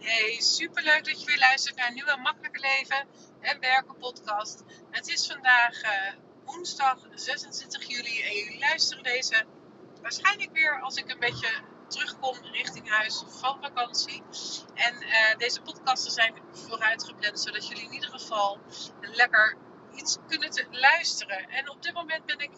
Hey, superleuk dat je weer luistert naar nieuwe Makkelijke Leven en Werken podcast. Het is vandaag uh, woensdag 26 juli en jullie luisteren deze waarschijnlijk weer als ik een beetje terugkom richting huis van vakantie. En uh, deze podcasten zijn vooruitgepland zodat jullie in ieder geval lekker iets kunnen te luisteren. En op dit moment ben ik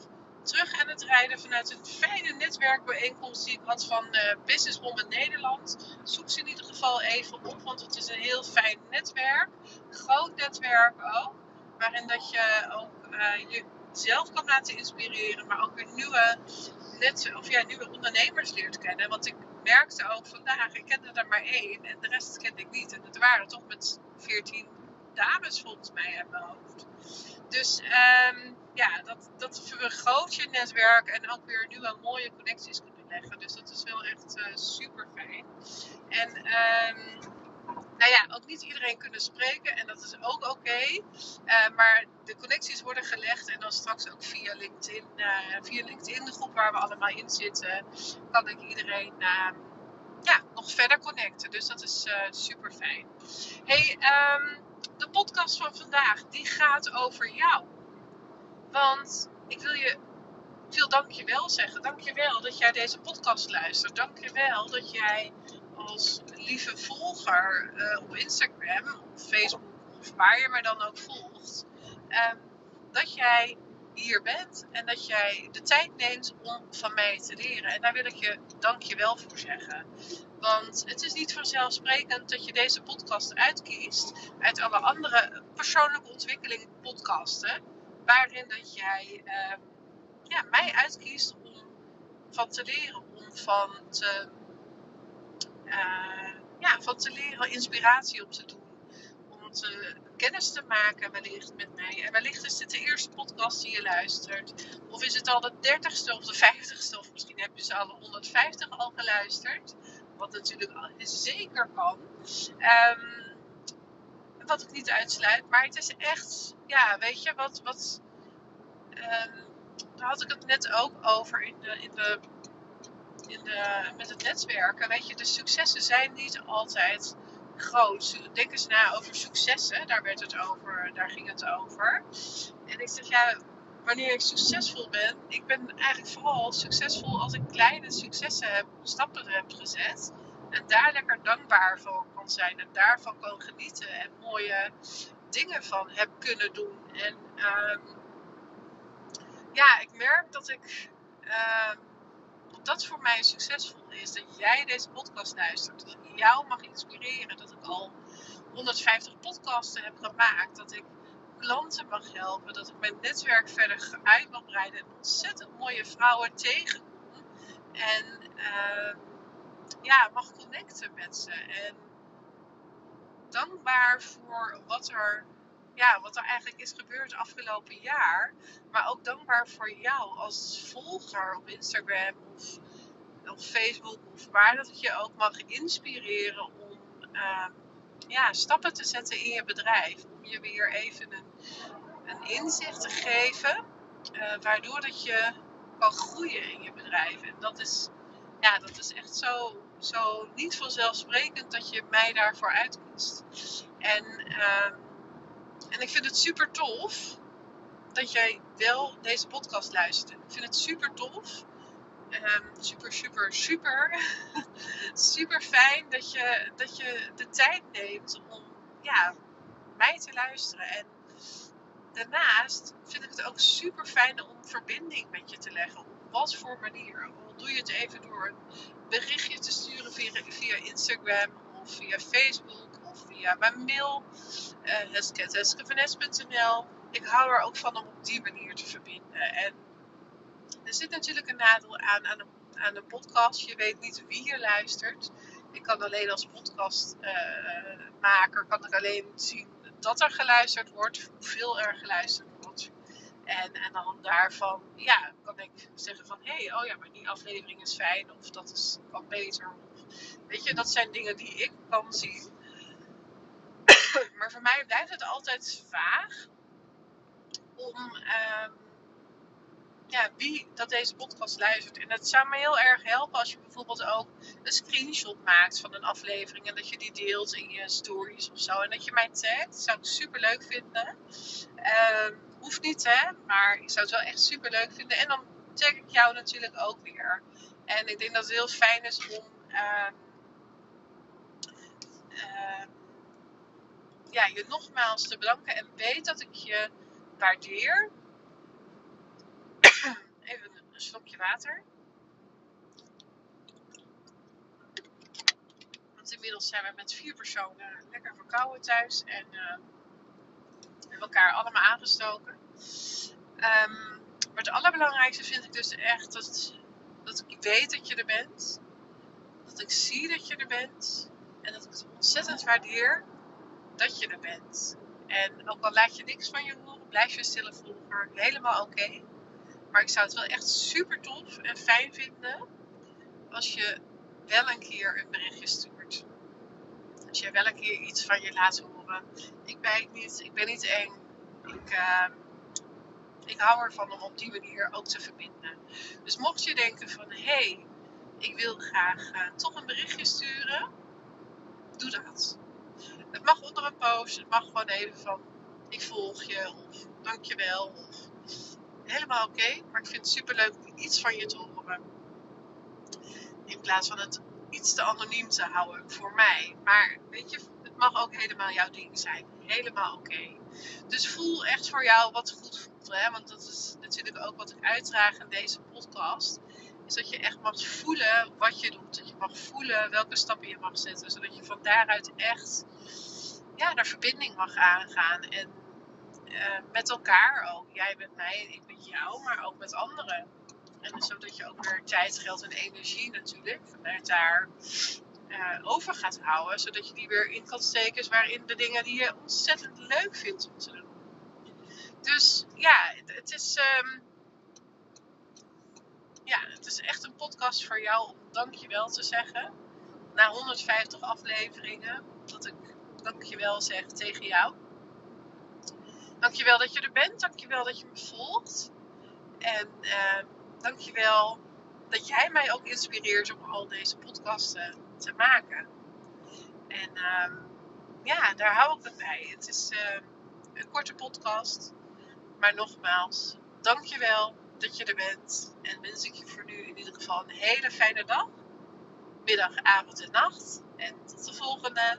terug aan het rijden vanuit een fijne netwerkbijeenkomst die ik had van uh, Businesswoman Nederland. Zoek ze in ieder geval even op, want het is een heel fijn netwerk. Groot netwerk ook, waarin dat je ook uh, jezelf kan laten inspireren, maar ook weer nieuwe, net, of ja, nieuwe ondernemers leert kennen. Want ik merkte ook vandaag, ik kende er maar één en de rest kende ik niet. En het waren toch met 14 dames volgens mij in mijn hoofd. Dus um, ja, dat, dat vergroot je netwerk en ook weer nieuwe mooie connecties kunnen leggen. Dus dat is wel echt uh, super fijn. En um, nou ja, ook niet iedereen kunnen spreken en dat is ook oké. Uh, maar de connecties worden gelegd en dan straks ook via LinkedIn, uh, via LinkedIn, de groep waar we allemaal in zitten, kan ik iedereen ja, nog verder connecten. Dus dat is super fijn. Hey, um, de podcast van vandaag die gaat over jou. Want ik wil je veel dankjewel zeggen. Dankjewel dat jij deze podcast luistert. Dankjewel dat jij als lieve volger uh, op Instagram, op Facebook of waar je me dan ook volgt, um, dat jij hier bent en dat jij de tijd neemt om van mij te leren. En daar wil ik je dankjewel voor zeggen. Want het is niet vanzelfsprekend dat je deze podcast uitkiest uit alle andere persoonlijke ontwikkeling podcasten waarin dat jij uh, ja, mij uitkiest om van te leren, om van te, uh, ja, van te leren inspiratie op te doen. Om kennis te maken wellicht met mij. En wellicht is dit de eerste podcast die je luistert. Of is het al de dertigste of de vijftigste. Of misschien heb je ze alle 150 al geluisterd. Wat natuurlijk zeker kan. Um, wat ik niet uitsluit. Maar het is echt, ja, weet je, wat, wat um, daar had ik het net ook over in de, in de, in de, met het netwerken. Weet je, de successen zijn niet altijd groot. Denk eens na over successen, daar werd het over, daar ging het over. En ik zeg, ja, wanneer ik succesvol ben, ik ben eigenlijk vooral succesvol als ik kleine successen heb, stappen heb gezet. En daar lekker dankbaar voor kan zijn. En daarvan kan genieten. En mooie dingen van heb kunnen doen. En um, ja, ik merk dat ik. Uh, dat voor mij succesvol is. Dat jij deze podcast luistert. Dat ik jou mag inspireren. Dat ik al 150 podcasten heb gemaakt. Dat ik klanten mag helpen. Dat ik mijn netwerk verder uit mag breiden. En ontzettend mooie vrouwen tegenkom. En uh, ja, mag connecten met ze. En dankbaar voor wat er, ja, wat er eigenlijk is gebeurd afgelopen jaar. Maar ook dankbaar voor jou als volger op Instagram of op Facebook of waar dat je ook mag inspireren om uh, ja, stappen te zetten in je bedrijf. Om je weer even een, een inzicht te geven, uh, waardoor dat je kan groeien in je bedrijf. En dat is, ja, dat is echt zo zo niet vanzelfsprekend dat je mij daarvoor uitkiest. En, uh, en ik vind het super tof dat jij wel deze podcast luistert. Ik vind het super tof. Um, super, super, super. super fijn dat je, dat je de tijd neemt om ja, mij te luisteren. En daarnaast vind ik het ook super fijn om verbinding met je te leggen. Op wat voor manier. Al doe je het even door een berichtje te sturen via, via Instagram of via Facebook of via mijn mail. Uh, Ik hou er ook van om op die manier te verbinden. En er zit natuurlijk een nadeel aan aan een, aan podcast. Je weet niet wie je luistert. Ik kan alleen als podcastmaker uh, kan ik alleen zien dat er geluisterd wordt, hoeveel er geluisterd wordt. En, en dan daarvan, ja, kan ik zeggen van, hé, hey, oh ja, maar die aflevering is fijn, of dat is wat beter. Weet je, dat zijn dingen die ik kan zien. Maar voor mij blijft het altijd vaag om, um, ja, wie dat deze podcast luistert. En het zou me heel erg helpen als je bijvoorbeeld ook een screenshot maakt van een aflevering. En dat je die deelt in je stories of zo. En dat je mij tagt. Zou ik super leuk vinden. Uh, hoeft niet hè, maar ik zou het wel echt super leuk vinden. En dan tag ik jou natuurlijk ook weer. En ik denk dat het heel fijn is om. Uh, ja, je nogmaals te bedanken. En weet dat ik je waardeer. Even een slokje water. Want inmiddels zijn we met vier personen lekker verkouden thuis. En uh, hebben elkaar allemaal aangestoken. Um, maar het allerbelangrijkste vind ik dus echt dat, dat ik weet dat je er bent. Dat ik zie dat je er bent. En dat ik het ontzettend waardeer dat je er bent. En ook al laat je niks van je horen, blijf je stille volger. Helemaal oké. Maar ik zou het wel echt super tof en fijn vinden als je wel een keer een berichtje stuurt. Als je wel een keer iets van je laat horen. Ik ben niet, ik ben niet eng. Ik, uh, ik hou ervan om op die manier ook te verbinden. Dus mocht je denken van hé, hey, ik wil graag uh, toch een berichtje sturen, doe dat. Het mag onder een post, het mag gewoon even van ik volg je of dankjewel of helemaal oké. maar ik vind het super leuk om iets van je te horen. In plaats van het iets te anoniem te houden voor mij. Maar weet je, het mag ook helemaal jouw ding zijn. Helemaal oké. Dus voel echt voor jou wat goed voelt. Hè? Want dat is natuurlijk ook wat ik uitdraag in deze podcast. Is dat je echt mag voelen wat je doet. Dat je mag voelen welke stappen je mag zetten. Zodat je van daaruit echt ja, naar verbinding mag aangaan. En uh, met elkaar ook. Jij bent mij en ik ben jou, maar ook met anderen. En dus zodat je ook weer tijd, geld en energie natuurlijk vanuit daar uh, over gaat houden. Zodat je die weer in kan steken waarin de dingen die je ontzettend leuk vindt om te doen. Dus ja, het is, um, ja, het is echt een podcast voor jou om dankjewel te zeggen. Na 150 afleveringen, dat ik dankjewel zeg tegen jou. Dankjewel dat je er bent. Dankjewel dat je me volgt. En uh, dankjewel dat jij mij ook inspireert om al deze podcasten te maken. En uh, ja, daar hou ik het bij. Het is uh, een korte podcast. Maar nogmaals, dankjewel dat je er bent. En wens ik je voor nu in ieder geval een hele fijne dag. Middag, avond en nacht. En tot de volgende.